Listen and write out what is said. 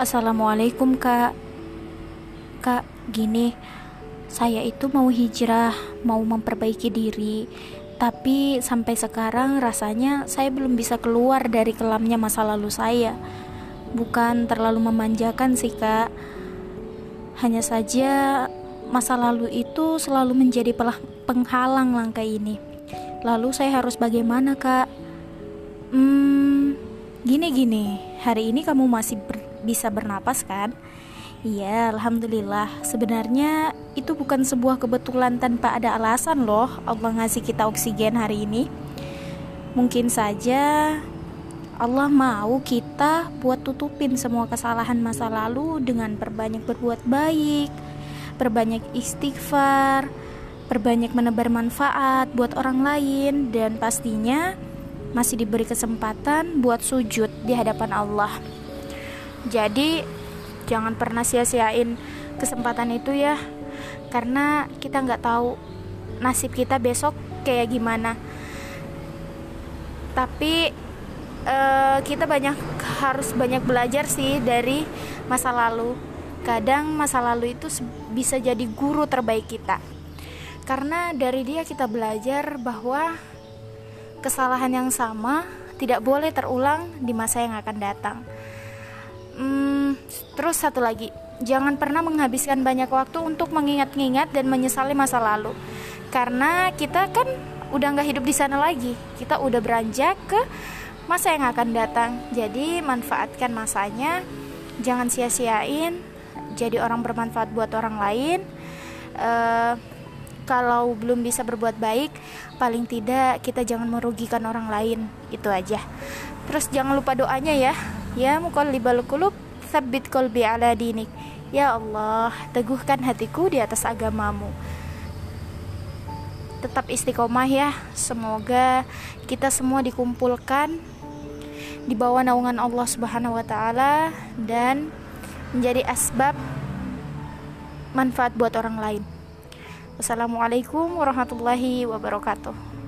Assalamualaikum kak. Kak, gini. Saya itu mau hijrah Mau memperbaiki diri. Tapi sampai sekarang rasanya Saya belum bisa keluar dari kelamnya masa lalu saya. Bukan terlalu memanjakan sih kak. Hanya saja Masa lalu itu selalu menjadi penghalang langkah ini. Lalu saya harus bagaimana kak? Hmm, gini-gini. Hari ini kamu masih ber bisa bernapas kan? Iya, alhamdulillah. Sebenarnya itu bukan sebuah kebetulan tanpa ada alasan loh Allah ngasih kita oksigen hari ini. Mungkin saja Allah mau kita buat tutupin semua kesalahan masa lalu dengan perbanyak berbuat baik, perbanyak istighfar, perbanyak menebar manfaat buat orang lain dan pastinya masih diberi kesempatan buat sujud di hadapan Allah. Jadi jangan pernah sia-siain kesempatan itu ya, karena kita nggak tahu nasib kita besok kayak gimana. Tapi uh, kita banyak harus banyak belajar sih dari masa lalu. Kadang masa lalu itu bisa jadi guru terbaik kita. Karena dari dia kita belajar bahwa kesalahan yang sama tidak boleh terulang di masa yang akan datang. Terus satu lagi, jangan pernah menghabiskan banyak waktu untuk mengingat-ingat dan menyesali masa lalu, karena kita kan udah nggak hidup di sana lagi. Kita udah beranjak ke masa yang akan datang. Jadi manfaatkan masanya, jangan sia-siain. Jadi orang bermanfaat buat orang lain. Uh, kalau belum bisa berbuat baik, paling tidak kita jangan merugikan orang lain. Itu aja. Terus jangan lupa doanya ya. Ya muqallibal qulub, tsabbit qalbi ala dinik. Ya Allah, teguhkan hatiku di atas agamamu. Tetap istiqomah ya. Semoga kita semua dikumpulkan di bawah naungan Allah Subhanahu wa taala dan menjadi asbab manfaat buat orang lain. Wassalamualaikum warahmatullahi wabarakatuh.